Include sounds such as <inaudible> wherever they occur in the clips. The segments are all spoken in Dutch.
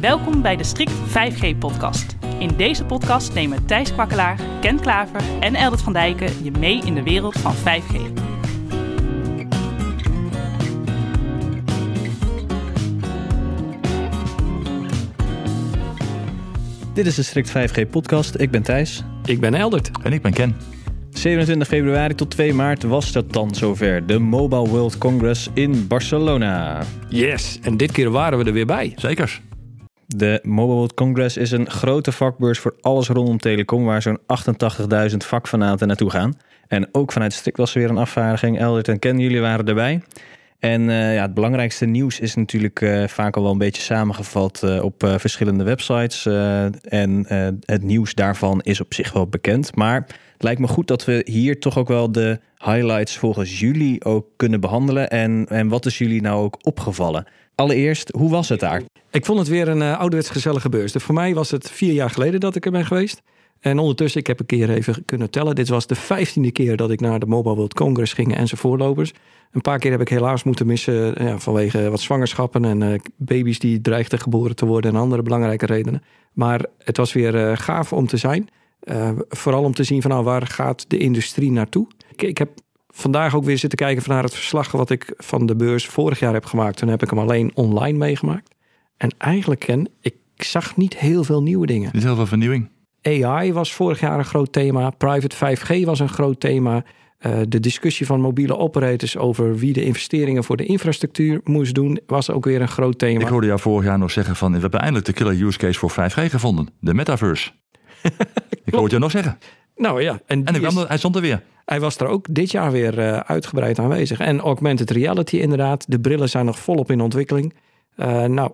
Welkom bij de Strict 5G-podcast. In deze podcast nemen Thijs Kwakkelaar, Ken Klaver en Eldert van Dijken je mee in de wereld van 5G. Dit is de Strict 5G podcast. Ik ben Thijs. Ik ben Eldert. En ik ben Ken. 27 februari tot 2 maart was dat dan zover. De Mobile World Congress in Barcelona. Yes, en dit keer waren we er weer bij. Zekers. De Mobile World Congress is een grote vakbeurs voor alles rondom telecom... waar zo'n 88.000 vakfanaten naartoe gaan. En ook vanuit Strict was er weer een afvaardiging. Eldert en Ken, jullie waren erbij. En uh, ja, het belangrijkste nieuws is natuurlijk uh, vaak al wel een beetje samengevat uh, op verschillende websites. en het nieuws daarvan is op zich wel bekend. Maar het lijkt me goed dat we hier toch ook wel de highlights volgens jullie ook kunnen behandelen. En, en wat is jullie nou ook opgevallen? Allereerst, hoe was het daar? Ik vond het weer een ouderwets gezellige beurs. Dus voor mij was het vier jaar geleden dat ik er ben geweest. En ondertussen, ik heb een keer even kunnen tellen. Dit was de vijftiende keer dat ik naar de Mobile World Congress ging en zijn voorlopers. Een paar keer heb ik helaas moeten missen ja, vanwege wat zwangerschappen en uh, baby's die dreigden geboren te worden en andere belangrijke redenen. Maar het was weer uh, gaaf om te zijn. Uh, vooral om te zien van nou, waar gaat de industrie naartoe. Ik heb vandaag ook weer zitten kijken naar het verslag wat ik van de beurs vorig jaar heb gemaakt. Toen heb ik hem alleen online meegemaakt. En eigenlijk ken ik zag niet heel veel nieuwe dingen. Niet heel veel vernieuwing. AI was vorig jaar een groot thema. Private 5G was een groot thema. Uh, de discussie van mobiele operators over wie de investeringen voor de infrastructuur moest doen, was ook weer een groot thema. Ik hoorde jou vorig jaar nog zeggen van we hebben eindelijk de killer use case voor 5G gevonden. De metaverse. <laughs> ik hoorde je nog zeggen. Nou ja. En, en is, hij stond er weer. Hij was er ook dit jaar weer uh, uitgebreid aanwezig. En augmented reality inderdaad. De brillen zijn nog volop in ontwikkeling. Uh, nou,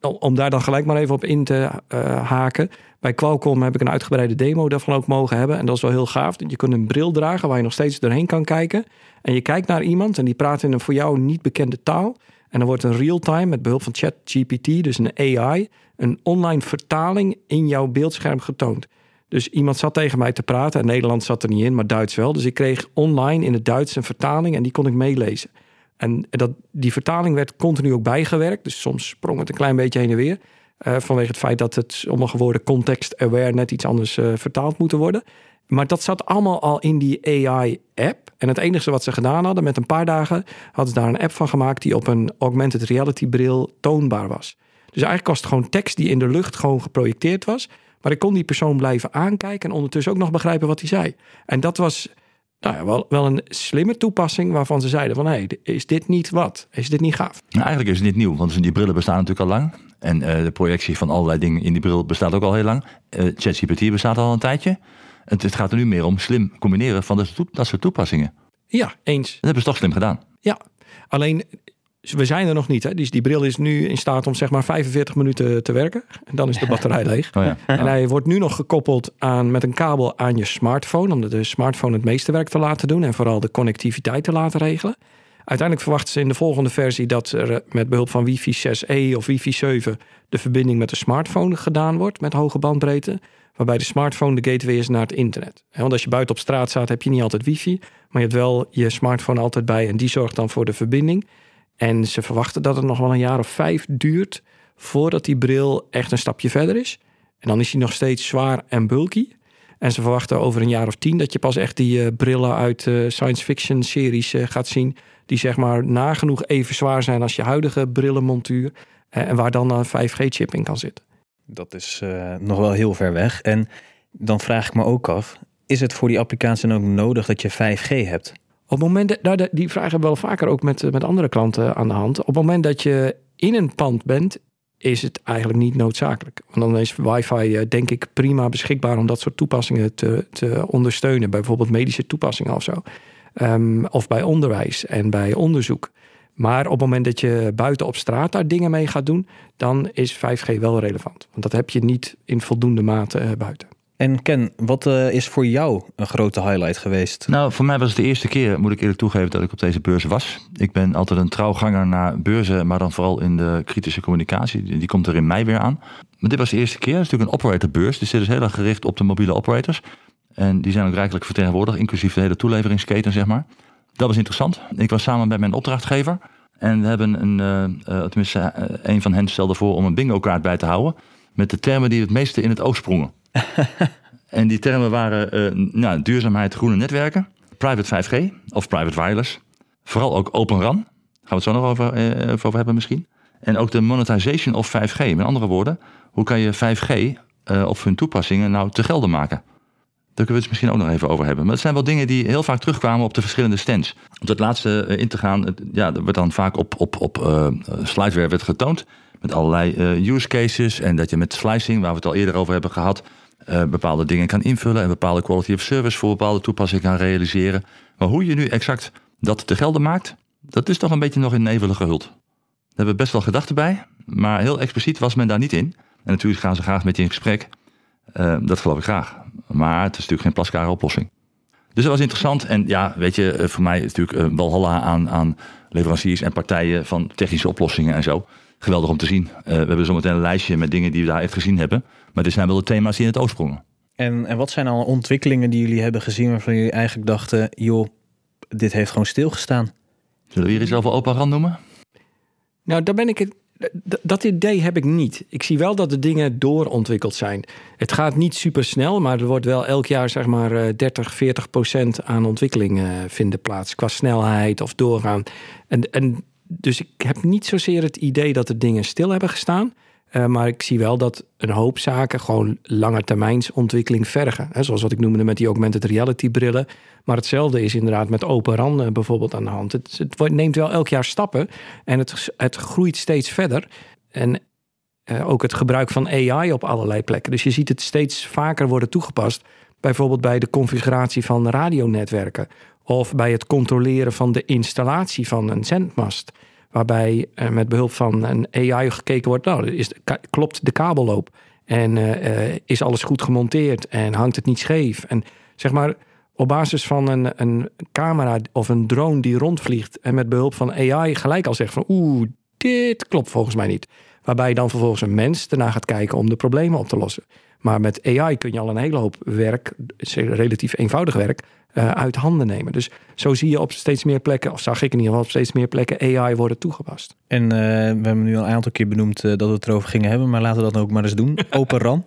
om daar dan gelijk maar even op in te uh, haken. Bij Qualcomm heb ik een uitgebreide demo daarvan ook mogen hebben. En dat is wel heel gaaf. Je kunt een bril dragen waar je nog steeds doorheen kan kijken. En je kijkt naar iemand en die praat in een voor jou niet bekende taal. En dan wordt een real-time met behulp van ChatGPT, dus een AI, een online vertaling in jouw beeldscherm getoond. Dus iemand zat tegen mij te praten. En Nederland zat er niet in, maar Duits wel. Dus ik kreeg online in het Duits een vertaling en die kon ik meelezen. En dat, die vertaling werd continu ook bijgewerkt. Dus soms sprong het een klein beetje heen en weer. Uh, vanwege het feit dat het sommige woorden context-aware net iets anders uh, vertaald moeten worden. Maar dat zat allemaal al in die AI-app. En het enige wat ze gedaan hadden, met een paar dagen, hadden ze daar een app van gemaakt die op een augmented reality bril toonbaar was. Dus eigenlijk was het gewoon tekst die in de lucht gewoon geprojecteerd was. Maar ik kon die persoon blijven aankijken en ondertussen ook nog begrijpen wat hij zei. En dat was nou ja, wel, wel een slimme toepassing waarvan ze zeiden van... hé, hey, is dit niet wat? Is dit niet gaaf? Nou, eigenlijk is het niet nieuw, want die brillen bestaan natuurlijk al lang. En uh, de projectie van allerlei dingen in die bril bestaat ook al heel lang. Uh, ChatGPT bestaat al een tijdje. Het, het, gaat er nu meer om slim combineren van dat, dat soort toepassingen. Ja, eens. Dat hebben ze toch slim gedaan. Ja, alleen we zijn er nog niet. Hè? Die, die bril is nu in staat om zeg maar 45 minuten te werken. En dan is de batterij <laughs> leeg. Oh ja. En hij wordt nu nog gekoppeld aan, met een kabel aan je smartphone. Om de smartphone het meeste werk te laten doen. En vooral de connectiviteit te laten regelen. Uiteindelijk verwachten ze in de volgende versie dat er met behulp van wifi 6E of wifi 7 de verbinding met de smartphone gedaan wordt met hoge bandbreedte. Waarbij de smartphone de gateway is naar het internet. Want als je buiten op straat staat heb je niet altijd wifi. Maar je hebt wel je smartphone altijd bij en die zorgt dan voor de verbinding. En ze verwachten dat het nog wel een jaar of vijf duurt voordat die bril echt een stapje verder is. En dan is hij nog steeds zwaar en bulky. En ze verwachten over een jaar of tien dat je pas echt die uh, brillen uit uh, science fiction series uh, gaat zien. Die zeg maar nagenoeg even zwaar zijn als je huidige brillenmontuur. en waar dan een 5G-chip in kan zitten. Dat is nog wel heel ver weg. En dan vraag ik me ook af, is het voor die applicatie dan ook nodig dat je 5G hebt? Op het moment, nou, die vraag hebben we wel vaker ook met, met andere klanten aan de hand. Op het moment dat je in een pand bent, is het eigenlijk niet noodzakelijk. Want dan is wifi denk ik prima beschikbaar om dat soort toepassingen te, te ondersteunen. Bijvoorbeeld medische toepassingen of zo. Um, of bij onderwijs en bij onderzoek. Maar op het moment dat je buiten op straat daar dingen mee gaat doen, dan is 5G wel relevant. Want dat heb je niet in voldoende mate uh, buiten. En Ken, wat uh, is voor jou een grote highlight geweest? Nou, voor mij was het de eerste keer, moet ik eerlijk toegeven, dat ik op deze beurs was. Ik ben altijd een trouwganger naar beurzen, maar dan vooral in de kritische communicatie. Die komt er in mei weer aan. Maar dit was de eerste keer. Het is natuurlijk een operatorbeurs, dus dit is heel erg gericht op de mobiele operators. En die zijn ook rijkelijk vertegenwoordigd, inclusief de hele toeleveringsketen, zeg maar. Dat was interessant. Ik was samen met mijn opdrachtgever. En we hebben een, uh, tenminste, een van hen stelde voor om een bingo kaart bij te houden. Met de termen die het meeste in het oog sprongen. En die termen waren nou, duurzaamheid, groene netwerken, private 5G of private wireless. Vooral ook Open RAN. Gaan we het zo nog over, over hebben misschien. En ook de monetization of 5G. Met andere woorden, hoe kan je 5G of hun toepassingen nou te gelden maken? Daar kunnen we het misschien ook nog even over hebben. Maar het zijn wel dingen die heel vaak terugkwamen op de verschillende stands. Om dat laatste eh, in te gaan, ja, dat werd dan vaak op, op, op uh, slideware werd getoond. Met allerlei use cases. En dat je met slicing, waar we het al eerder over hebben gehad, uh, bepaalde dingen kan invullen. En bepaalde quality of service voor bepaalde toepassingen kan realiseren. Maar hoe je nu exact dat te gelden maakt, dat is toch een beetje nog in nevelen gehuld. Daar hebben we best wel gedachten bij. Maar heel expliciet was men daar niet in. En natuurlijk gaan ze graag met je in gesprek. dat geloof ik graag. Maar het is natuurlijk geen plaskare oplossing. Dus dat was interessant. En ja, weet je, eh, voor mij is natuurlijk eh, walhalla aan, aan leveranciers en partijen van technische oplossingen en zo. Geweldig om te zien. Uh, we hebben zometeen een lijstje met dingen die we daar echt gezien hebben. Maar dit zijn wel de thema's die in het oog sprongen. En, en wat zijn al ontwikkelingen die jullie hebben gezien waarvan jullie eigenlijk dachten, joh, dit heeft gewoon stilgestaan? Zullen we hier iets over Open RAN noemen? Nou, daar ben ik het dat idee heb ik niet. Ik zie wel dat de dingen doorontwikkeld zijn. Het gaat niet super snel, maar er wordt wel elk jaar zeg maar 30, eh, 40 procent aan ontwikkeling uh, vinden plaats. Qua snelheid of doorgaan. En, en dus ik heb niet zozeer het idee dat de dingen stil hebben gestaan. Uh, maar ik zie wel dat een hoop zaken gewoon langetermijnsontwikkeling vergen. Hè, zoals wat ik noemde met die augmented reality brillen. Maar hetzelfde is inderdaad met Open RAN uh, bijvoorbeeld aan de hand. Het, neemt wel elk jaar stappen en het, het groeit steeds verder. En uh, ook het gebruik van AI op allerlei plekken. Dus je ziet het steeds vaker worden toegepast. Bijvoorbeeld bij de configuratie van radionetwerken. Of bij het controleren van de installatie van een zendmast waarbij uh, met behulp van een AI gekeken wordt, nou, is, klopt de kabelloop en uh, is alles goed gemonteerd en hangt het niet scheef. En zeg maar, op basis van een, een camera of een drone die rondvliegt en met behulp van AI gelijk al zegt van oeh, dit klopt volgens mij niet. Waarbij dan vervolgens een mens daarna gaat kijken om de problemen op te lossen. Maar met AI kun je al een hele hoop werk, relatief eenvoudig werk, uh, uit handen nemen. Dus zo zie je op steeds meer plekken, of zag ik in ieder geval op steeds meer plekken, AI worden toegepast. En uh, we hebben nu al een aantal keer benoemd uh, dat we het erover gingen hebben, maar laten we dat ook maar eens doen. <laughs> Open RAN.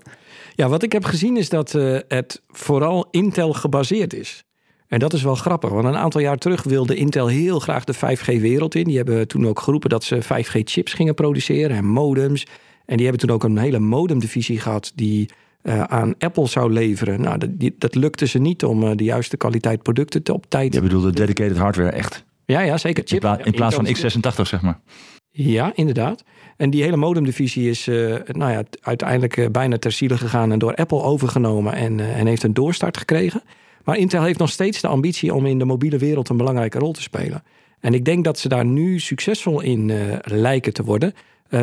Ja, wat ik heb gezien is dat het vooral Intel gebaseerd is. En dat is wel grappig, want een aantal jaar terug wilde Intel heel graag de 5G-wereld in. Die hebben toen ook geroepen dat ze 5G-chips gingen produceren en modems. En die hebben toen ook een hele modemdivisie gehad die uh, aan Apple zou leveren. Nou, dat, die, dat lukte ze niet om uh, de juiste kwaliteit producten te op tijd. Je bedoelt de dedicated hardware echt? Ja, ja zeker. Chip. In, pla in plaats van x86, zeg maar. Ja, inderdaad. En die hele modemdivisie is uh, nou ja, uiteindelijk bijna ter ziele gegaan en door Apple overgenomen en, en heeft een doorstart gekregen. Maar Intel heeft nog steeds de ambitie om in de mobiele wereld een belangrijke rol te spelen. En ik denk dat ze daar nu succesvol in lijken te worden,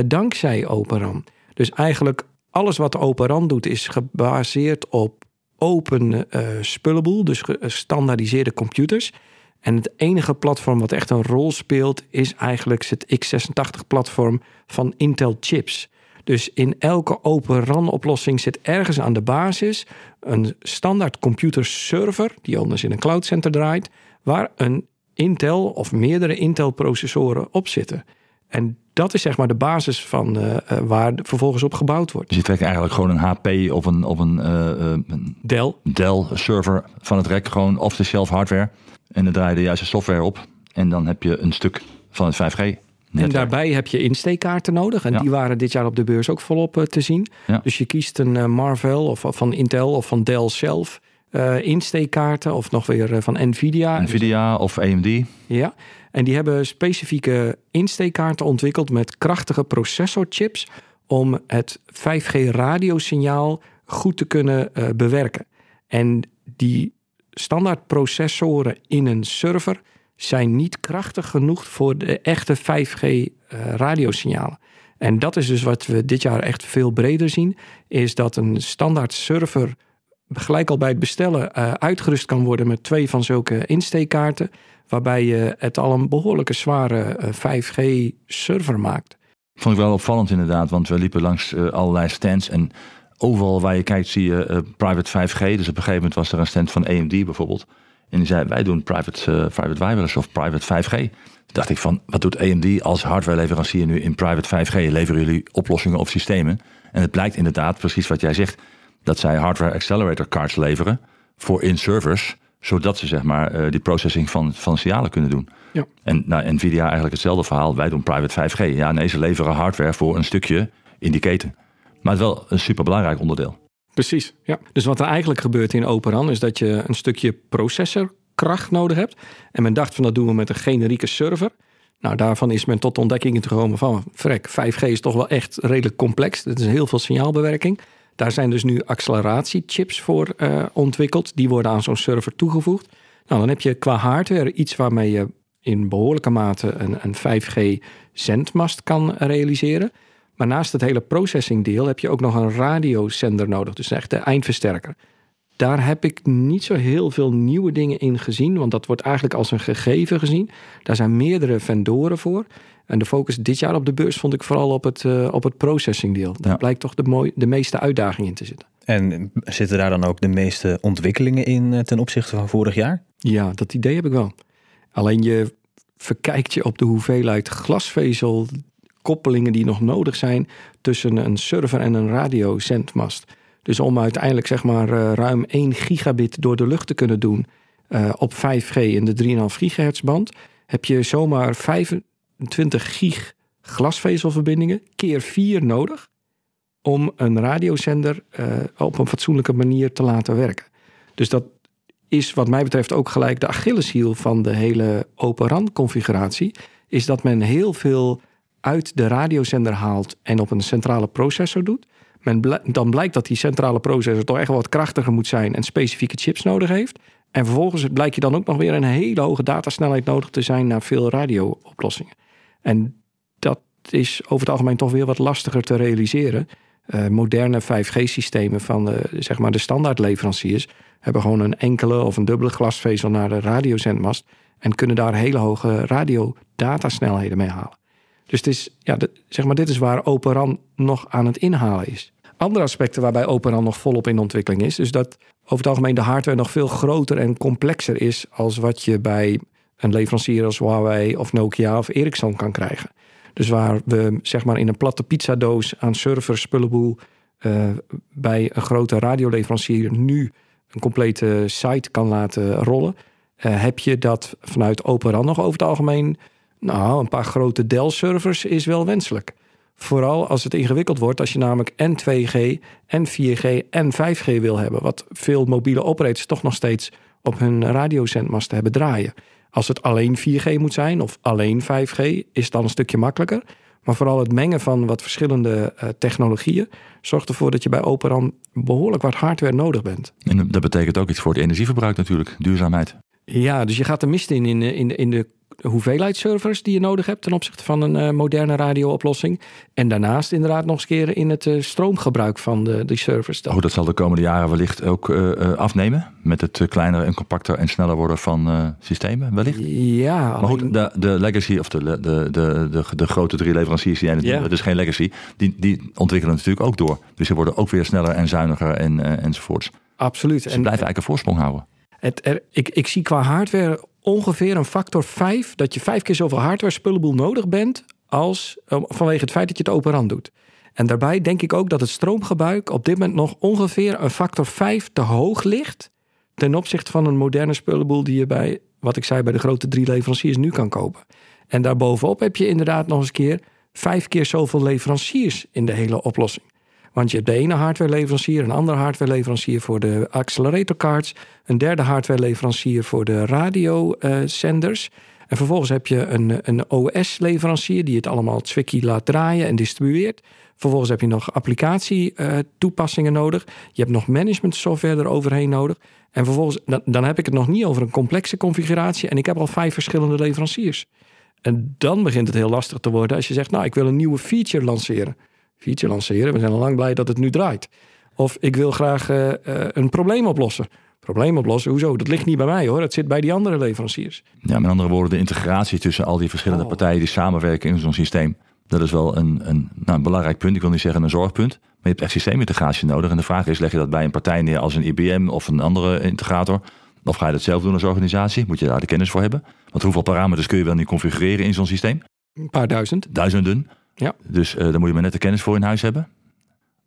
dankzij Open RAM. Dus eigenlijk alles wat Open RAN doet is gebaseerd op open uh, spullenboel, dus gestandaardiseerde computers. En het enige platform wat echt een rol speelt is eigenlijk het x86-platform van Intel chips. Dus in elke Open RAN-oplossing zit ergens aan de basis een standaard computerserver, die anders in een cloudcenter draait, waar een Intel of meerdere Intel-processoren op zitten. En dat is zeg maar de basis van uh, waar vervolgens op gebouwd wordt. Dus je trekt eigenlijk gewoon een HP of een, of een, uh, een Dell. Dell server van het rek, gewoon off-the-shelf hardware. En dan draai je de juiste software op. En dan heb je een stuk van het 5G. Netwerk. En daarbij heb je insteekkaarten nodig. En die waren dit jaar op de beurs ook volop te zien. Ja. Dus je kiest een Marvel of van Intel of van Dell zelf. Uh, insteekkaarten of nog weer van Nvidia. Nvidia of AMD. Ja, en die hebben specifieke insteekkaarten ontwikkeld met krachtige processorchips om het 5G radiosignaal goed te kunnen uh, bewerken. En die standaard processoren in een server zijn niet krachtig genoeg voor de echte 5G uh, radiosignalen. En dat is dus wat we dit jaar echt veel breder zien, is dat een standaard server gelijk al bij het bestellen uh, uitgerust kan worden met twee van zulke insteekkaarten waarbij je het al een behoorlijke zware 5G-server eh, maakt. Vond ik wel opvallend inderdaad, want we liepen langs uh, allerlei stands en overal waar je kijkt zie je private 5G. Dus op een gegeven moment was er een stand van AMD bijvoorbeeld. En die zei, wij doen private, private wireless of private 5G. Toen dacht ik van, wat doet AMD als hardwareleverancier nu in private 5G? Leveren jullie oplossingen of systemen? En het blijkt inderdaad, precies wat jij zegt, dat zij hardware accelerator cards leveren voor in-servers, zodat ze zeg maar uh, die processing van, van signalen kunnen doen. Ja. En nou, Nvidia eigenlijk hetzelfde verhaal. Wij doen private 5G. Ja, nee, ze leveren hardware voor een stukje in die keten. Maar het is wel een superbelangrijk onderdeel. Precies, ja. Dus wat er eigenlijk gebeurt in Operan is dat je een stukje processorkracht nodig hebt. En men dacht van dat doen we met een generieke server. Nou, daarvan is men tot ontdekkingen gekomen van, frek, 5G is toch wel echt redelijk complex. Het is heel veel signaalbewerking. Daar zijn dus nu acceleratiechips voor uh, ontwikkeld. Die worden aan zo'n server toegevoegd. Nou, dan heb je qua hardware iets waarmee je in behoorlijke mate een, een 5G zendmast kan realiseren. Maar naast het hele processing deel heb je ook nog een radiozender nodig. Dus echt de eindversterker. Daar heb ik niet zo heel veel nieuwe dingen in gezien. Want dat wordt eigenlijk als een gegeven gezien. Daar zijn meerdere vendoren voor. En de focus dit jaar op de beurs vond ik vooral op het, uh, op het processing deel. Daar blijkt toch de, mooi, de meeste uitdaging in te zitten. En zitten daar dan ook de meeste ontwikkelingen in eh, ten opzichte van vorig jaar? Ja, dat idee heb ik wel. Alleen je verkijkt je op de hoeveelheid glasvezel koppelingen die nog nodig zijn tussen een server en een radiozendmast. Dus om uiteindelijk zeg maar uh, ruim 1 gigabit door de lucht te kunnen doen uh, op 5G in de 3,5 gigahertz band, heb je zomaar 25 gig glasvezelverbindingen keer 4 nodig om een radiozender uh, op een fatsoenlijke manier te laten werken. Dus dat is wat mij betreft ook gelijk de Achilleshiel van de hele Open RAN configuratie, is dat men heel veel uit de radiozender haalt en op een centrale processor doet. Men dan blijkt dat die centrale processor toch echt wat krachtiger moet zijn en specifieke chips nodig heeft. En vervolgens blijkt je dan ook nog weer een hele hoge datasnelheid nodig te zijn naar veel radio-oplossingen. En dat is over het algemeen toch weer wat lastiger te realiseren. Uh, moderne 5G-systemen van zeg maar de standaardleveranciers hebben gewoon een enkele of een dubbele glasvezel naar de radiozendmast en kunnen daar hele hoge radiodatasnelheden mee halen. Dus het is, ja, zeg maar, dit is waar Operan nog aan het inhalen is. Andere aspecten waarbij Operan nog volop in ontwikkeling is, is dat over het algemeen de hardware nog veel groter en complexer is als wat je bij een leverancier als Huawei of Nokia of Ericsson kan krijgen. Dus waar we zeg maar in een platte pizzadoos aan servers, spullenboel uh, bij een grote radioleverancier nu een complete site kan laten rollen, uh, heb je dat vanuit Operan nog over het algemeen nou, een paar grote Dell-servers is wel wenselijk. Vooral als het ingewikkeld wordt, als je namelijk en 2G, en 4G en 5G wil hebben. Wat veel mobiele operators toch nog steeds op hun radiozendmasten hebben draaien. Als het alleen 4G moet zijn of alleen 5G, is het dan een stukje makkelijker. Maar vooral het mengen van wat verschillende uh, technologieën zorgt ervoor dat je bij Operan behoorlijk wat hardware nodig bent. En dat betekent ook iets voor het energieverbruik natuurlijk, duurzaamheid. Ja, dus je gaat er mist in in, in, in de hoeveelheid servers die je nodig hebt ten opzichte van een uh, moderne radiooplossing. En daarnaast inderdaad nog eens keren in het uh, stroomgebruik van de, die servers. Oh, dat zal de komende jaren wellicht ook uh, afnemen met het kleiner en compacter en sneller worden van systemen, wellicht? Ja. Maar goed, de, de legacy of de, de, de, de, de grote drie leveranciers die jij net yeah. is geen legacy, die, die ontwikkelen natuurlijk ook door. Dus ze worden ook weer sneller en zuiniger en, enzovoorts. Absoluut. Dus ze en, blijven eigenlijk een voorsprong houden. Het, er, ik, ik zie qua hardware ongeveer een factor 5 dat je vijf keer zoveel hardware spullenboel nodig bent als eh, vanwege het feit dat je het open rand doet. En daarbij denk ik ook dat het stroomgebruik op dit moment nog ongeveer een factor 5 te hoog ligt ten opzichte van een moderne spullenboel die je bij, wat ik zei, bij de grote drie leveranciers nu kan kopen. En daarbovenop heb je inderdaad nog eens keer vijf keer zoveel leveranciers in de hele oplossing. Want je hebt de ene hardwareleverancier, een andere hardwareleverancier voor de acceleratorcards, een derde hardwareleverancier voor de radiozenders. En vervolgens heb je een, een OS-leverancier die het allemaal Zwicky laat draaien en distribueert. Vervolgens heb je nog applicatie-toepassingen nodig. Je hebt nog management software eroverheen nodig. En vervolgens, dan, dan heb ik het nog niet over een complexe configuratie. En ik heb al vijf verschillende leveranciers. En dan begint het heel lastig te worden als je zegt, nou, ik wil een nieuwe feature lanceren feature lanceren. We zijn al lang blij dat het nu draait. Of ik wil graag uh, uh, een probleem oplossen. Probleem oplossen, hoezo? Dat ligt niet bij mij hoor. Dat zit bij die andere leveranciers. Ja, met andere woorden, de integratie tussen al die verschillende oh. partijen die samenwerken in zo'n systeem. Dat is wel een, een, nou, een belangrijk punt. Ik wil niet zeggen een zorgpunt. Maar je hebt echt systeemintegratie nodig. En de vraag is, leg je dat bij een partij neer als een IBM of een andere integrator? Of ga je dat zelf doen als organisatie? Moet je daar de kennis voor hebben? Want hoeveel parameters kun je wel niet configureren in zo'n systeem? Een paar duizend. Duizenden. Ja. Dus uh, daar moet je maar net de kennis voor in huis hebben.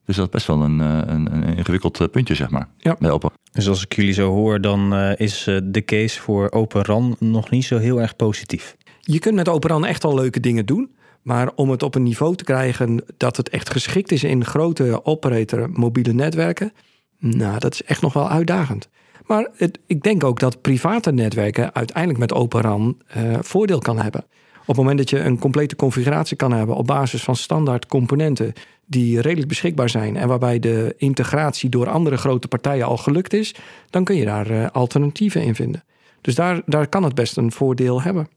Dus dat is best wel een, een, een ingewikkeld puntje, zeg maar. Ja. Bij Open. Dus als ik jullie zo hoor, dan uh, is de case voor Open RAN nog niet zo heel erg positief. Je kunt met Open RAN echt al leuke dingen doen. Maar om het op een niveau te krijgen dat het echt geschikt is in grote operator mobiele netwerken, nou, dat is echt nog wel uitdagend. Maar het, ik denk ook dat private netwerken uiteindelijk met Open RAN uh, voordeel kan hebben. Op het moment dat je een complete configuratie kan hebben op basis van standaard componenten die redelijk beschikbaar zijn en waarbij de integratie door andere grote partijen al gelukt is, dan kun je daar uh, alternatieven in vinden. Dus daar, daar kan het best een voordeel hebben.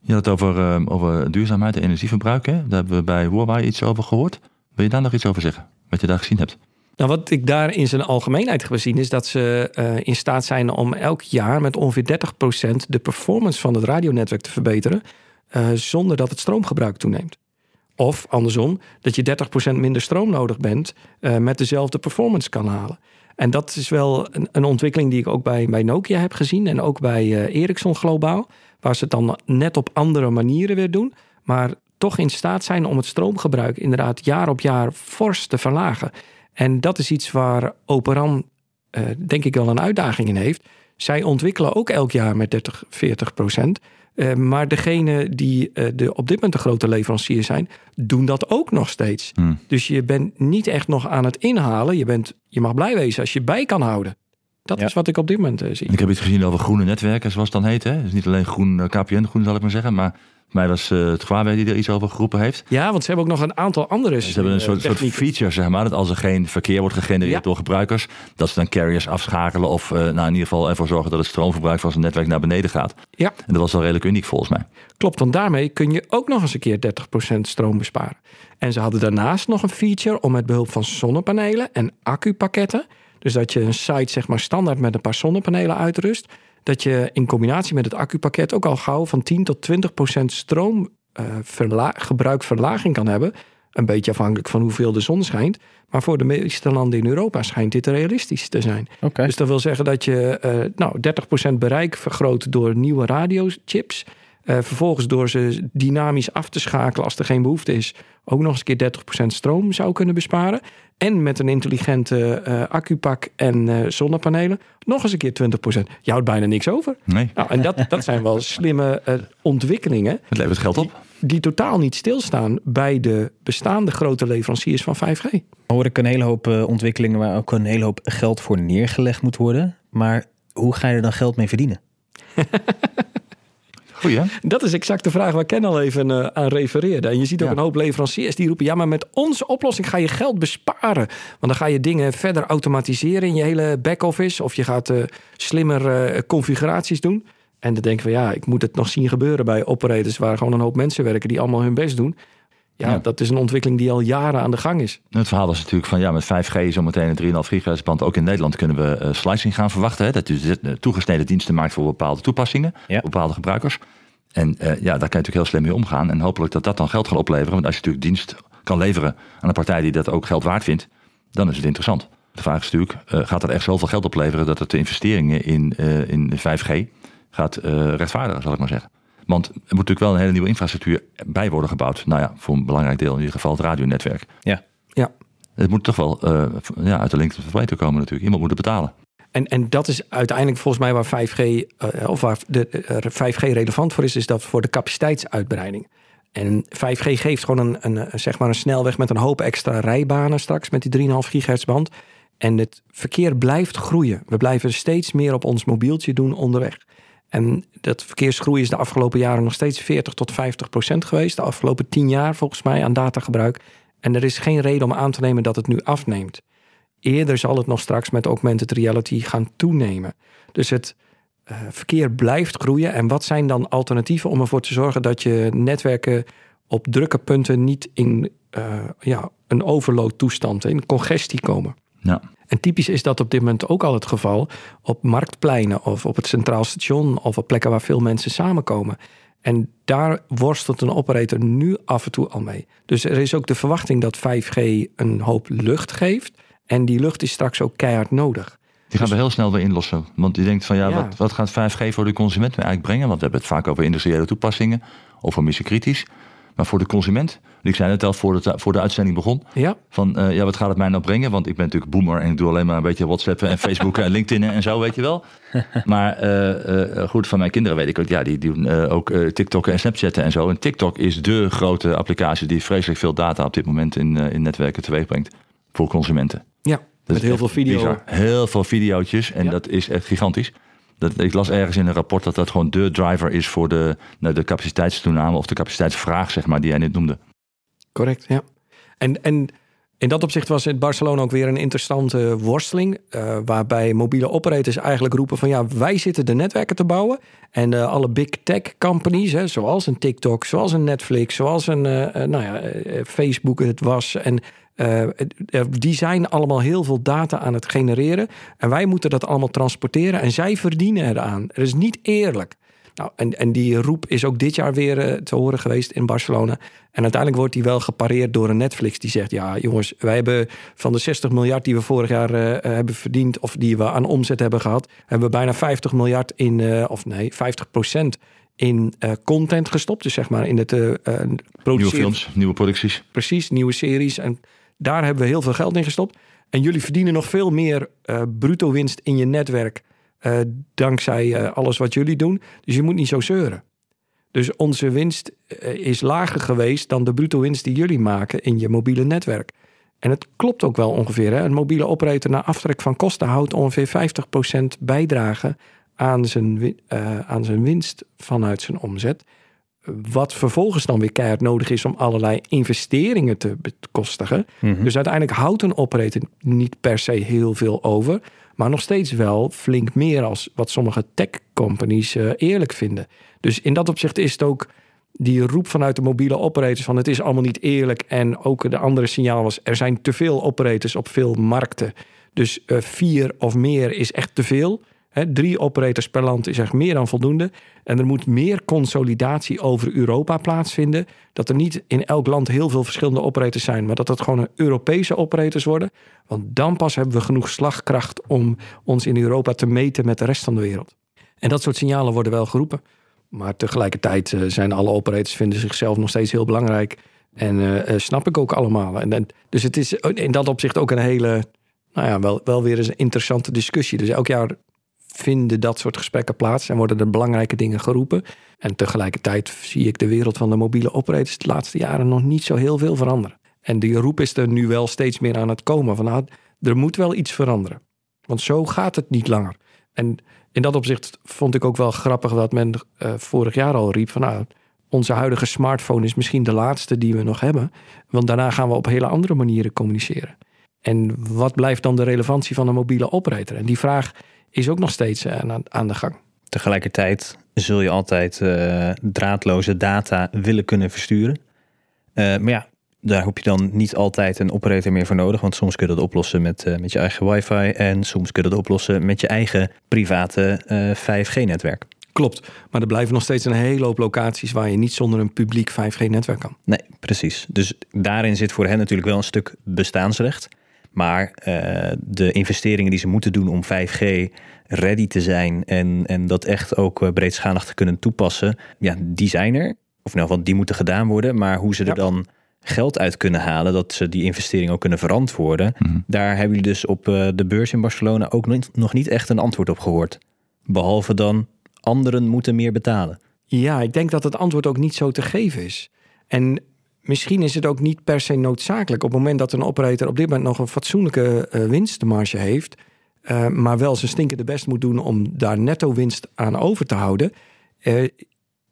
Je had het over, uh, over duurzaamheid en energieverbruik. Hè? Daar hebben we bij Huawei iets over gehoord. Wil je daar nog iets over zeggen? Wat je daar gezien hebt? Nou, wat ik daar in zijn algemeenheid heb gezien is dat ze uh, in staat zijn om elk jaar met ongeveer 30% de performance van het radionetwerk te verbeteren. Uh, zonder dat het stroomgebruik toeneemt. Of andersom, dat je 30% minder stroom nodig bent uh, met dezelfde performance kan halen. En dat is wel een, een, ontwikkeling die ik ook bij, bij Nokia heb gezien en ook bij uh, Ericsson globaal. Waar ze het dan net op andere manieren weer doen. Maar toch in staat zijn om het stroomgebruik inderdaad jaar op jaar fors te verlagen. En dat is iets waar Operan denk ik wel een uitdaging in heeft. Zij ontwikkelen ook elk jaar met 30, 40 procent. Uh, maar degene die uh, de, op dit moment de grote leverancier zijn, doen dat ook nog steeds. Hmm. Dus je bent niet echt nog aan het inhalen. Je, bent, je mag blij wezen als je bij kan houden. Dat Ja. is wat ik op dit moment uh, zie. Ik heb iets gezien over groene netwerken, zoals het dan heet. Hè? Dus niet alleen groen eh, KPN, groen zal ik maar zeggen. Maar mij was eh, het Huawei die er iets over geroepen heeft. Ja, want ze hebben ook nog een aantal andere Ze hebben een soort, soort feature, zeg maar, dat als er geen verkeer wordt gegenereerd Ja. door gebruikers, dat ze dan carriers afschakelen of eh, nou, in ieder geval ervoor zorgen dat het stroomverbruik van zijn netwerk naar beneden gaat. Ja. En dat was wel redelijk uniek volgens mij. Klopt, want daarmee kun je ook nog eens een keer 30% stroom besparen. En ze hadden daarnaast nog een feature om met behulp van zonnepanelen en accupakketten, dus dat je een site zeg maar standaard met een paar zonnepanelen uitrust, dat je in combinatie met het accupakket ook al gauw van 10 tot 20% stroomgebruikverlaging kan hebben. Een beetje afhankelijk van hoeveel de zon schijnt. Maar voor de meeste landen in Europa schijnt dit realistisch te zijn. Dus dat wil zeggen dat je eh, nou, 30% bereik vergroot door nieuwe radiochips. Eh, vervolgens door ze dynamisch af te schakelen als er geen behoefte is, ook nog eens een keer 30% stroom zou kunnen besparen. En met een intelligente eh, accupak en eh, zonnepanelen nog eens een keer 20%. Je houdt bijna niks over. Nee, Nou, en dat, dat zijn wel <laughs> slimme eh, ontwikkelingen het levert geld op. die totaal niet stilstaan bij de bestaande grote leveranciers van 5G. Hoor ik een hele hoop eh, ontwikkelingen waar ook een hele hoop geld voor neergelegd moet worden. Maar hoe ga je er dan geld mee verdienen? <laughs> Goeie hè? Dat is exact de vraag waar Ken al even eh, aan refereerde. En je ziet ook Ja. een hoop leveranciers die roepen... ja, maar met onze oplossing ga je geld besparen. Want dan ga je dingen verder automatiseren in je hele back-office... of je gaat eh, slimmer eh, configuraties doen. En dan denken we, ja, ik moet het nog zien gebeuren bij operators... waar gewoon een hoop mensen werken die allemaal hun best doen. Ja, Ja. dat is een ontwikkeling die al jaren aan de gang is. Het verhaal was natuurlijk van ja, met 5G zometeen een 3,5 gigahertz band. Ook in Nederland kunnen we eh, slicing gaan verwachten. Hè? Dat eh, toegesneden diensten maakt voor bepaalde toepassingen, Ja. voor bepaalde gebruikers. En eh, ja, daar kan je natuurlijk heel slim mee omgaan. En hopelijk dat dat dan geld gaat opleveren. Want als je natuurlijk dienst kan leveren aan een partij die dat ook geld waard vindt, dan is het interessant. De vraag is natuurlijk, eh, gaat dat echt zoveel geld opleveren dat het de investeringen in, in 5G gaat rechtvaardigen, zal ik maar zeggen. Want er moet natuurlijk wel een hele nieuwe infrastructuur bij worden gebouwd. Nou ja, voor een belangrijk deel in ieder geval het radionetwerk. Ja. Ja. Het moet toch wel eh, ja, uit de de breedte komen natuurlijk. Iemand moet het betalen. En, en dat is uiteindelijk volgens mij waar 5G, eh, of waar de, eh, 5G relevant voor is, is dat voor de capaciteitsuitbreiding. En 5G geeft gewoon een, een, een, zeg maar een snelweg met een hoop extra rijbanen straks met die 3,5 gigahertz band. En het verkeer blijft groeien. We blijven steeds meer op ons mobieltje doen onderweg. En dat verkeersgroei is de afgelopen jaren nog steeds 40 tot 50 procent geweest. De afgelopen 10 jaar volgens mij aan datagebruik. En er is geen reden om aan te nemen dat het nu afneemt. Eerder zal het nog straks met augmented reality gaan toenemen. Dus het uh, verkeer blijft groeien. En wat zijn dan alternatieven om ervoor te zorgen dat je netwerken op drukke punten niet in uh, ja, een overload toestand, in congestie komen? Ja. En typisch is dat op dit moment ook al het geval op marktpleinen of op het centraal station of op plekken waar veel mensen samenkomen. En daar worstelt een operator nu af en toe al mee. Dus er is ook de verwachting dat 5G een hoop lucht geeft. En die lucht is straks ook keihard nodig. Die gaan we heel snel weer inlossen. Want die denkt van ja, Ja. Wat, wat gaat 5G voor de consument eigenlijk brengen? Want we hebben het vaak over industriële toepassingen of voor missie-kritisch. Maar voor de consument, ik zei net al voor de, voor de uitzending begon, Ja, van eh, ja, wat gaat het mij nou brengen? Want ik ben natuurlijk boomer en ik doe alleen maar een beetje WhatsAppen en Facebook en LinkedIn en zo, weet je wel. <laughs> Maar eh, eh, goed, van mijn kinderen weet ik ook, ja, die doen ook TikTok en Snapchatten en zo. En TikTok is de grote applicatie die vreselijk veel data op dit moment in, in netwerken teweeg brengt voor consumenten. ja. Dat met heel veel video. bizar. Heel veel videootjes en Ja. dat is echt gigantisch. Dat, ik las ergens in een rapport dat dat gewoon de driver is voor de, nou, de capaciteitstoename of de capaciteitsvraag, zeg maar, die jij net noemde. Correct, ja. En, en in dat opzicht was in Barcelona ook weer een interessante worsteling. eh, waarbij mobiele operators eigenlijk roepen van ja, wij zitten de netwerken te bouwen. En eh, alle big tech companies, hè, zoals een TikTok, zoals een Netflix, zoals een eh, nou ja, Facebook het was. En die zijn allemaal heel veel data aan het genereren. En wij moeten dat allemaal transporteren. En zij verdienen eraan. Het is niet eerlijk. Nou, en, en die roep is ook dit jaar weer eh, te horen geweest in Barcelona. En uiteindelijk wordt die wel gepareerd door een Netflix die zegt: Ja, jongens, wij hebben van de 60 miljard die we vorig jaar eh, hebben verdiend, of die we aan omzet hebben gehad, hebben we bijna 50 miljard in, eh, of nee, 50 procent in eh, content gestopt. Dus zeg maar in het eh, eh, Nieuwe produceren films, nieuwe producties. precies, nieuwe series. En daar hebben we heel veel geld in gestopt. En jullie verdienen nog veel meer eh, bruto winst in je netwerk. eh, dankzij eh, alles wat jullie doen. Dus je moet niet zo zeuren. Dus onze winst is lager geweest dan de bruto winst die jullie maken in je mobiele netwerk. En het klopt ook wel ongeveer. Hè? Een mobiele operator na aftrek van kosten houdt ongeveer 50% bijdrage aan zijn, aan zijn winst vanuit zijn omzet. Wat vervolgens dan weer keihard nodig is om allerlei investeringen te bekostigen. Mhm. Dus uiteindelijk houdt een operator niet per se heel veel over. Maar nog steeds wel flink meer als wat sommige tech companies eh, eerlijk vinden. Dus in dat opzicht is het ook die roep vanuit de mobiele operators van het is allemaal niet eerlijk. En ook de andere signaal was er zijn te veel operators op veel markten. Dus eh, vier of meer is echt te veel. Drie operators per land is echt meer dan voldoende. En er moet meer consolidatie over Europa plaatsvinden. Dat er niet in elk land heel veel verschillende operators zijn, maar dat dat gewoon Europese operators worden. Want dan pas hebben we genoeg slagkracht om ons in Europa te meten met de rest van de wereld. En dat soort signalen worden wel geroepen. Maar tegelijkertijd eh, zijn alle operators vinden zichzelf nog steeds heel belangrijk. En eh, eh, snap ik ook allemaal. En, en, dus het is in dat opzicht ook een hele, nou ja, wel, wel weer eens een interessante discussie. Dus elk jaar vinden dat soort gesprekken plaats en worden er belangrijke dingen geroepen. En tegelijkertijd zie ik de wereld van de mobiele operators de laatste jaren nog niet zo heel veel veranderen. En die roep is er nu wel steeds meer aan het komen van nou, er moet wel iets veranderen. Want zo gaat het niet langer. En in dat opzicht vond ik ook wel grappig wat men eh, vorig jaar al riep van nou, onze huidige smartphone is misschien de laatste die we nog hebben. Want daarna gaan we op hele andere manieren communiceren. En wat blijft dan de relevantie van een mobiele operator? En die vraag is ook nog steeds eh, aan, de gang. Tegelijkertijd zul je altijd eh, draadloze data willen kunnen versturen. Eh, maar ja, daar heb je dan niet altijd een operator meer voor nodig. Want soms kun je dat oplossen met, met je eigen wifi. En soms kun je dat oplossen met je eigen private eh, 5G-netwerk. Klopt, maar er blijven nog steeds een hele hoop locaties waar je niet zonder een publiek 5G-netwerk kan. Nee, precies. Dus daarin zit voor hen natuurlijk wel een stuk bestaansrecht. Maar eh, de investeringen die ze moeten doen om 5G ready te zijn en, en dat echt ook eh, breedschalig te kunnen toepassen, ja, die zijn er. Of ieder geval, die moeten gedaan worden. Maar hoe ze er Ja. dan geld uit kunnen halen, dat ze die investering ook kunnen verantwoorden, Mhm. daar hebben jullie dus op eh, de beurs in Barcelona ook nog niet echt een antwoord op gehoord. Behalve dan, anderen moeten meer betalen. Ja, ik denk dat het antwoord ook niet zo te geven is. En misschien is het ook niet per se noodzakelijk op het moment dat een operator op dit moment nog een fatsoenlijke eh, winstmarge heeft, eh, maar wel zijn stinkende best moet doen om daar netto winst aan over te houden. eh,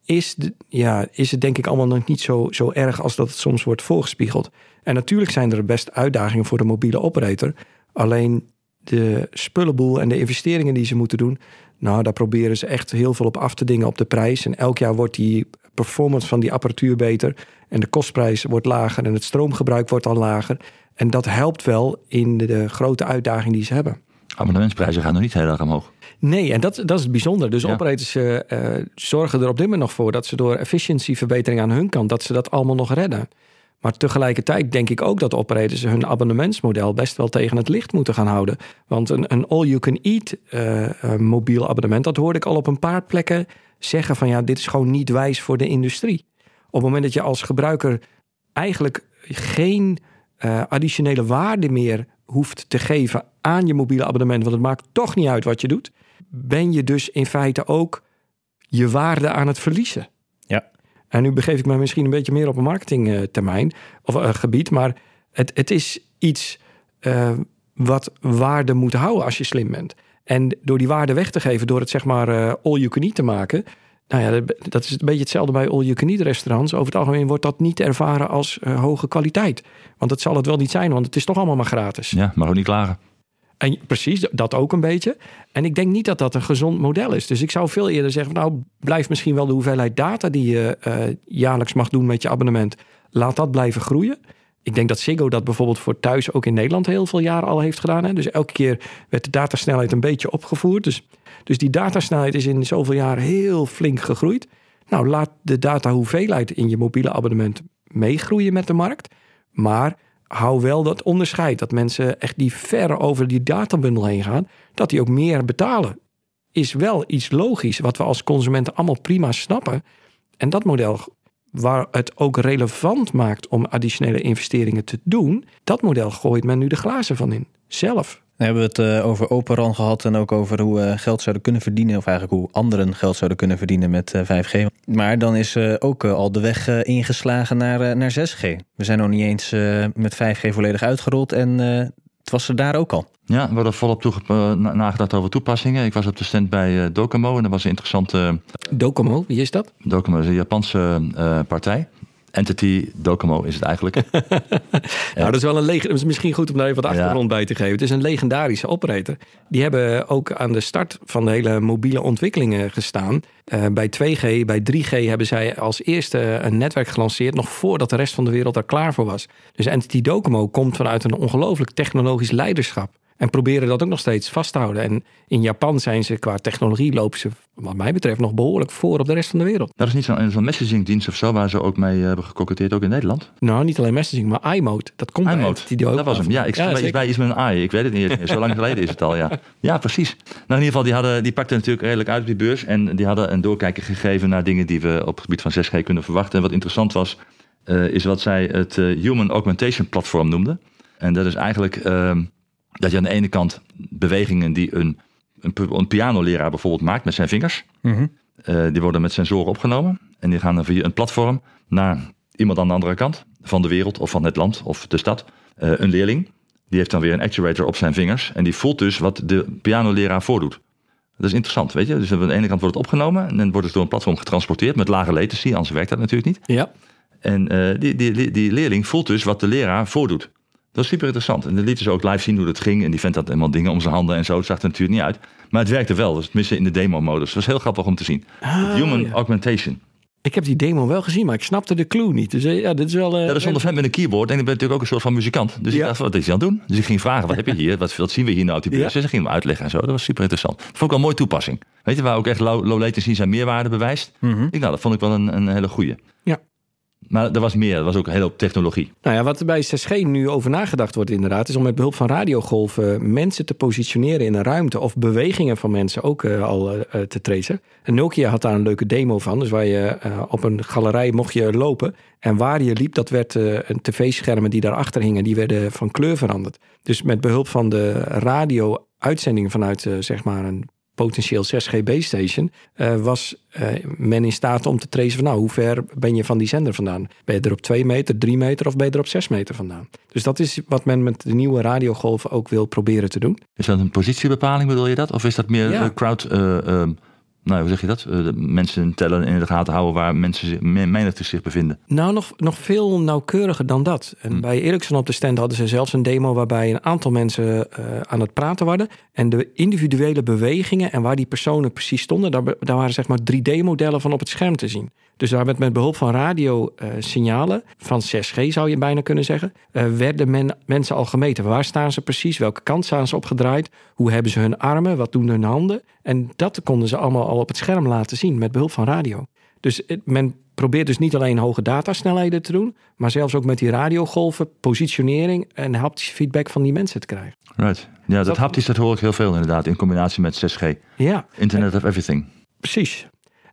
is, de, ja, is het denk ik allemaal nog niet zo, zo erg als dat het soms wordt voorgespiegeld. En natuurlijk zijn er best uitdagingen voor de mobiele operator. Alleen de spullenboel en de investeringen die ze moeten doen, nou, daar proberen ze echt heel veel op af te dingen op de prijs. En elk jaar wordt die performance van die apparatuur beter. En de kostprijs wordt lager en het stroomgebruik wordt al lager. En dat helpt wel in de, de grote uitdaging die ze hebben. Abonnementsprijzen gaan nog niet heel erg omhoog. Nee, en dat, dat is het bijzonder. Dus Ja. operators eh, eh, zorgen er op dit moment nog voor dat ze door efficiëntieverbetering aan hun kant, dat ze dat allemaal nog redden. Maar tegelijkertijd denk ik ook dat operators hun abonnementsmodel best wel tegen het licht moeten gaan houden. Want een, een all-you-can-eat uh, mobiel abonnement, dat hoorde ik al op een paar plekken zeggen van ja, dit is gewoon niet wijs voor de industrie. Op het moment dat je als gebruiker eigenlijk geen uh, additionele waarde meer hoeft te geven aan je mobiele abonnement, want het maakt toch niet uit wat je doet, ben je dus in feite ook je waarde aan het verliezen. Ja. En nu begeef ik me misschien een beetje meer op een marketingtermijn of uh, gebied, maar het, het is iets uh, wat waarde moet houden als je slim bent. En door die waarde weg te geven, door het zeg maar uh, all you can eat te maken, nou ja, dat is een beetje hetzelfde bij all you can eat restaurants. Over het algemeen wordt dat niet ervaren als uh, hoge kwaliteit. Want dat zal het wel niet zijn, want het is toch allemaal maar gratis. Ja, maar ook niet klagen. En precies, dat ook een beetje. En ik denk niet dat dat een gezond model is. Dus ik zou veel eerder zeggen, nou blijf misschien wel de hoeveelheid data die je uh, jaarlijks mag doen met je abonnement, laat dat blijven groeien. Ik denk dat Ziggo dat bijvoorbeeld voor thuis ook in Nederland heel veel jaren al heeft gedaan. Hè? Dus elke keer werd de datasnelheid een beetje opgevoerd. Dus, dus die datasnelheid is in zoveel jaar heel flink gegroeid. Nou, laat de datahoeveelheid in je mobiele abonnement meegroeien met de markt. Maar hou wel dat onderscheid. Dat mensen echt die ver over die databundel heen gaan. Dat die ook meer betalen. Is wel iets logisch. Wat we als consumenten allemaal prima snappen. En dat model waar het ook relevant maakt om additionele investeringen te doen. Dat model gooit men nu de glazen van in. Zelf. We hebben het uh, over Operan gehad en ook over hoe we geld zouden kunnen verdienen. Of eigenlijk hoe anderen geld zouden kunnen verdienen met uh, 5G. Maar dan is ook al de weg ingeslagen naar, naar 6G. We zijn nog niet eens met 5G volledig uitgerold en het was er daar ook al. Ja, we hadden volop toege- nagedacht over toepassingen. Ik was op de stand bij Docomo en dat was een interessante... Docomo, wie is dat? Docomo is een Japanse partij. Entity Docomo is het eigenlijk. <laughs> nou, dat is wel een leg- is misschien goed om daar even wat achtergrond ja. bij te geven. Het is een legendarische operator. Die hebben ook aan de start van de hele mobiele ontwikkelingen gestaan. Uh, bij 2G, bij 3G hebben zij als eerste een netwerk gelanceerd, nog voordat de rest van de wereld daar klaar voor was. Dus Entity Docomo komt vanuit een ongelooflijk technologisch leiderschap. En proberen dat ook nog steeds vast te houden. En in Japan zijn ze qua technologie lopen ze, wat mij betreft, nog behoorlijk voor op de rest van de wereld. Dat is niet zo'n zo messagingdienst of zo, waar ze ook mee hebben gekoketteerd, ook in Nederland? Nou, niet alleen messaging, maar iMode. Dat komt iMode. Die ook dat was hem. Ja, ik ja, bij, bij iets met een i. Ik weet het niet. Zo lang <laughs> geleden is het al, ja. Ja, precies. Nou, in ieder geval, die, hadden, die pakten natuurlijk redelijk uit op die beurs. En die hadden een doorkijker gegeven naar dingen die we op het gebied van 6G kunnen verwachten. En wat interessant was, uh, is wat zij het uh, Human Augmentation Platform noemden. En dat is eigenlijk... Uh, dat je aan de ene kant bewegingen die een, een, een pianoleraar bijvoorbeeld maakt met zijn vingers, mm-hmm. uh, die worden met sensoren opgenomen en die gaan dan via een platform naar iemand aan de andere kant van de wereld of van het land of de stad. Uh, een leerling, die heeft dan weer een actuator op zijn vingers en die voelt dus wat de pianoleraar voordoet. Dat is interessant, weet je. Dus aan de ene kant wordt het opgenomen en dan wordt het door een platform getransporteerd met lage latency, anders werkt dat natuurlijk niet. Ja. En uh, die, die, die leerling voelt dus wat de leraar voordoet. Dat is super interessant. En dan lieten ze ook live zien hoe dat ging. En die vent had helemaal dingen om zijn handen en zo. Het zag er natuurlijk niet uit. Maar het werkte wel. Dus tenminste in de demo-modus. Het was heel grappig om te zien. Ah, Human ja. augmentation. Ik heb die demo wel gezien, maar ik snapte de clue niet. Dus ja, dit is wel... Uh, ja, dat is zonder vent met een keyboard. En ik ben natuurlijk ook een soort van muzikant. Dus Ja. ik dacht, wat is hij aan het doen? Dus ik ging vragen, wat heb je hier? Wat, wat zien we hier nou op die beurs? Ja. Dus ze gingen me uitleggen en zo. Dat was super interessant. Dat vond ik wel een mooie toepassing. Weet je, waar ook echt low, low latency zijn meerwaarde bewijst. Mhm. Ik, nou, dat vond ik wel een, een hele goeie. Ja. Maar er was meer. Er was ook een hele hoop technologie. Nou ja, wat er bij 6G nu over nagedacht wordt inderdaad... is om met behulp van radiogolven mensen te positioneren in een ruimte... of bewegingen van mensen ook uh, al uh, te tracen. En Nokia had daar een leuke demo van. Dus waar je op een galerij mocht je lopen... en waar je liep, dat werd een tv-schermen die daarachter hingen... die werden van kleur veranderd. Dus met behulp van de radio-uitzendingen vanuit zeg maar een potentieel 6G base station, uh, was uh, men in staat om te tracen van nou, hoe ver ben je van die zender vandaan? Ben je er op 2 meter, 3 meter of ben je er op 6 meter vandaan? Dus dat is wat men met de nieuwe radiogolven ook wil proberen te doen. Is dat een positiebepaling, bedoel je dat? Of is dat meer Ja. uh, crowd... uh, nou, hoe zeg je dat? Uh, de mensen tellen en in de gaten houden waar mensen menigte zich bevinden. Nou, nog, nog veel nauwkeuriger dan dat. En Hm. bij Ericsson op de stand hadden ze zelfs een demo waarbij een aantal mensen eh, aan het praten waren. En de individuele bewegingen en waar die personen precies stonden, daar, daar waren zeg maar 3D-modellen van op het scherm te zien. Dus daar werd met behulp van radiosignalen, van 6G zou je bijna kunnen zeggen, eh, werden men, mensen al gemeten. Waar staan ze precies? Welke kant staan ze opgedraaid? Hoe hebben ze hun armen? Wat doen hun handen? En dat konden ze allemaal al op het scherm laten zien met behulp van radio. Dus men probeert dus niet alleen hoge datasnelheden te doen, maar zelfs ook met die radiogolven, positionering en haptische feedback van die mensen te krijgen. Right. Ja, dat, Dat- haptisch, dat hoor ik heel veel inderdaad, in combinatie met 6G. Ja, Internet of Everything. precies.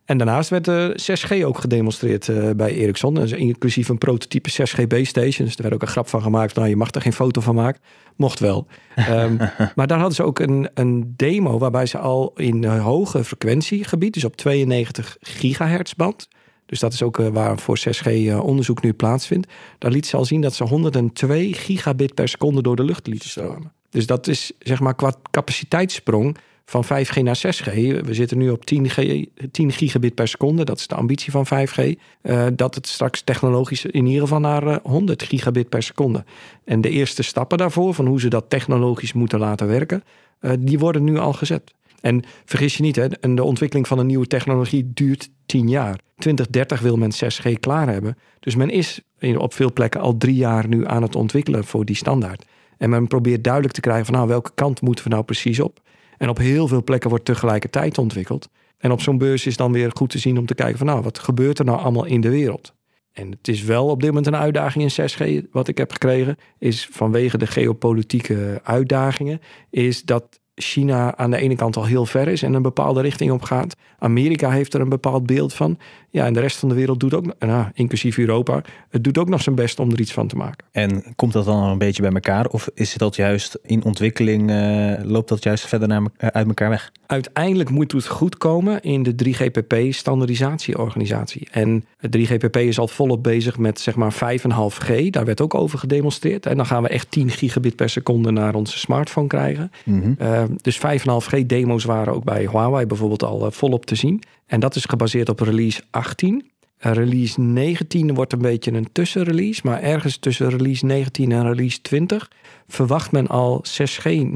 En daarnaast werd de 6G ook gedemonstreerd eh, bij Ericsson. Dus inclusief een prototype 6G base station. Dus er werd ook een grap van gemaakt. Nou, je mag er geen foto van maken. Mocht wel. <laughs> Ehm, maar daar hadden ze ook een, een demo waarbij ze al in een hoge frequentiegebied, dus op 92 gigahertz band. Dus dat is ook eh, waar voor 6G eh, onderzoek nu plaatsvindt. Daar liet ze al zien dat ze 102 gigabit per seconde door de lucht lieten stromen. Dus dat is zeg maar qua capaciteitssprong van 5G naar 6G. We zitten nu op 10, G, 10 gigabit per seconde. Dat is de ambitie van 5G. Eh, dat het straks technologisch in ieder geval naar eh, 100 gigabit per seconde. En de eerste stappen daarvoor, van hoe ze dat technologisch moeten laten werken, eh, die worden nu al gezet. En vergis je niet, hè, de ontwikkeling van een nieuwe technologie duurt 10 jaar. 2030 wil men 6G klaar hebben. Dus men is op veel plekken al drie jaar nu aan het ontwikkelen voor die standaard. En men probeert duidelijk te krijgen van nou, welke kant moeten we nou precies op. En op heel veel plekken wordt tegelijkertijd ontwikkeld. En op zo'n beurs is dan weer goed te zien om te kijken van nou, wat gebeurt er nou allemaal in de wereld? En het is wel op dit moment een uitdaging in 6G. Wat ik heb gekregen is vanwege de geopolitieke uitdagingen, is dat China aan de ene kant al heel ver is en een bepaalde richting op gaat. Amerika heeft er een bepaald beeld van. Ja, en de rest van de wereld doet ook, nou, inclusief Europa, het doet ook nog zijn best om er iets van te maken. En komt dat dan een beetje bij elkaar? Of is dat juist in ontwikkeling, eh, loopt dat juist verder naar, eh, uit elkaar weg? Uiteindelijk moet het goed komen in de 3GPP-standaardisatieorganisatie. En het 3GPP is al volop bezig met zeg maar 5,5G. Daar werd ook over gedemonstreerd. En dan gaan we echt 10 gigabit per seconde naar onze smartphone krijgen. Uh, dus 5,5G demo's waren ook bij Huawei bijvoorbeeld al uh, volop te zien. En dat is gebaseerd op release 18. Uh, release 19 wordt een beetje een tussenrelease. Maar ergens tussen release 19 en release 20 verwacht men al 6G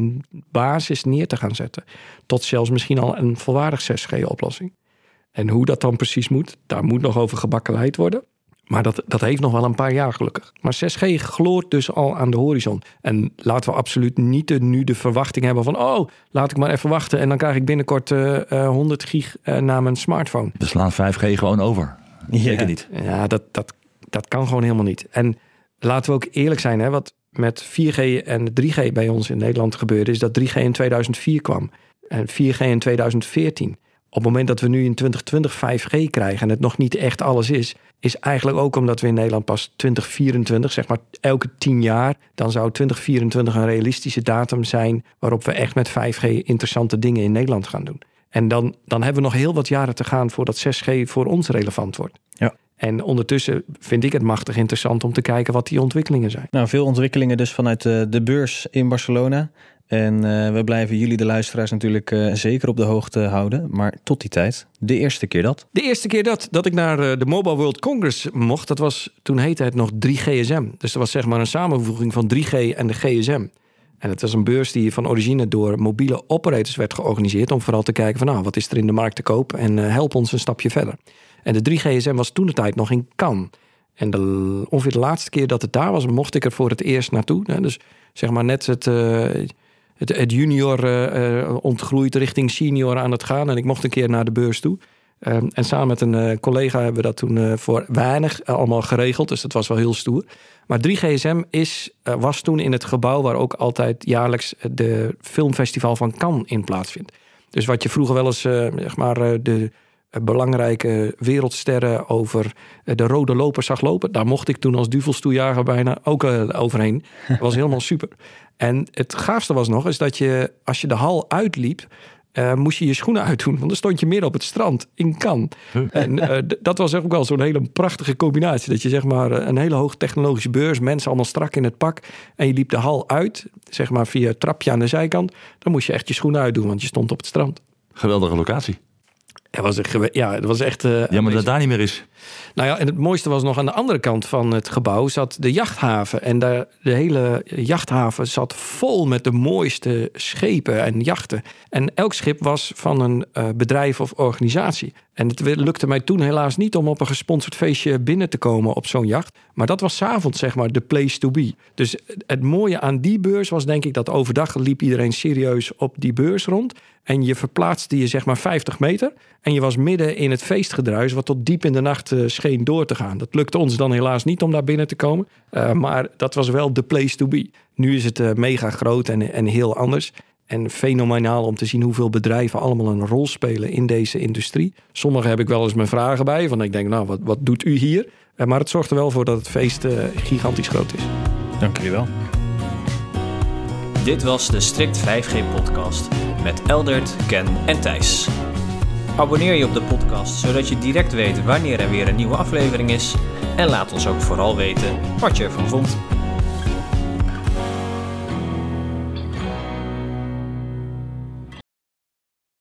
basis neer te gaan zetten. Tot zelfs misschien al een volwaardig 6G oplossing. En hoe dat dan precies moet, daar moet nog over gebakkeleid worden. Maar dat, dat heeft nog wel een paar jaar gelukkig. Maar 6G gloort dus al aan de horizon. En laten we absoluut niet de, nu de verwachting hebben van... oh, laat ik maar even wachten en dan krijg ik binnenkort uh, uh, 100 gig uh, naar mijn smartphone. We slaan 5G gewoon over. Ja. Zeker niet. Ja, dat, dat, dat kan gewoon helemaal niet. En laten we ook eerlijk zijn, hè, wat met 4G en 3G bij ons in Nederland gebeurde... is dat 3G in 2004 kwam en 4G in 2014... Op het moment dat we nu in 2020 5G krijgen en het nog niet echt alles is, is eigenlijk ook omdat we in Nederland pas 2024, zeg maar elke 10 jaar, dan zou 2024 een realistische datum zijn waarop we echt met 5G interessante dingen in Nederland gaan doen. En dan, dan hebben we nog heel wat jaren te gaan voordat 6G voor ons relevant wordt. Ja. En ondertussen vind ik het machtig interessant om te kijken wat die ontwikkelingen zijn. Nou, veel ontwikkelingen dus vanuit de, de beurs in Barcelona. En uh, we blijven jullie, de luisteraars, natuurlijk uh, zeker op de hoogte houden. Maar tot die tijd, de eerste keer dat. De eerste keer dat, dat ik naar uh, de Mobile World Congress mocht, dat was toen heette het nog 3GSM. Dus dat was zeg maar een samenvoeging van 3G en de GSM. En het was een beurs die van origine door mobiele operators werd georganiseerd. Om vooral te kijken van nou, wat is er in de markt te koop en help ons een stapje verder. En de 3GSM was toen de tijd nog in Cannes. En de, ongeveer de laatste keer dat het daar was, mocht ik er voor het eerst naartoe. Dus zeg maar net het het, junior uh, ontgroeit richting senior aan het gaan. En ik mocht een keer naar de beurs toe. Uh, en samen met een uh, collega hebben we dat toen voor weinig allemaal geregeld. Dus dat was wel heel stoer. Maar 3GSM is, was toen in het gebouw waar ook altijd jaarlijks de filmfestival van Cannes in plaatsvindt. Dus wat je vroeger wel eens, zeg maar, de belangrijke wereldsterren over de rode loper zag lopen. Daar mocht ik toen als duvelstoejager bijna ook overheen. Dat was helemaal <laughs> super. En het gaafste was nog, is dat je als je de hal uitliep, uh, moest je je schoenen uitdoen. Want dan stond je meer op het strand in Cannes. En uh, dat was ook wel zo'n hele prachtige combinatie. Dat je zeg maar een hele hoog technologische beurs, mensen allemaal strak in het pak. En je liep de hal uit, zeg maar via het trapje aan de zijkant. Dan moest je echt je schoenen uitdoen, want je stond op het strand. Geweldige locatie. Het was, een, ja, het was echt... Uh, ja, maar dat daar niet meer is. Nou ja, en het mooiste was nog aan de andere kant van het gebouw zat de jachthaven. En daar, de hele jachthaven zat vol met de mooiste schepen en jachten. En elk schip was van een uh, bedrijf of organisatie. En het lukte mij toen helaas niet om op een gesponsord feestje binnen te komen op zo'n jacht. Maar dat was s'avonds zeg maar de place to be. Dus het mooie aan die beurs was denk ik dat overdag liep iedereen serieus op die beurs rond. En je verplaatste je zeg maar 50 meter. En je was midden in het feestgedruis wat tot diep in de nacht uh, scheen door te gaan. Dat lukte ons dan helaas niet om daar binnen te komen. Uh, maar dat was wel de place to be. Nu is het uh, mega groot en, en heel anders. En fenomenaal om te zien hoeveel bedrijven allemaal een rol spelen in deze industrie. Sommige heb ik wel eens mijn vragen bij. Van ik denk, nou, wat, wat doet u hier? Maar het zorgt er wel voor dat het feest gigantisch groot is. Dank jullie wel. Dit was de Strict 5G podcast met Eldert, Ken en Thijs. Abonneer je op de podcast zodat je direct weet wanneer er weer een nieuwe aflevering is. En laat ons ook vooral weten wat je ervan vond.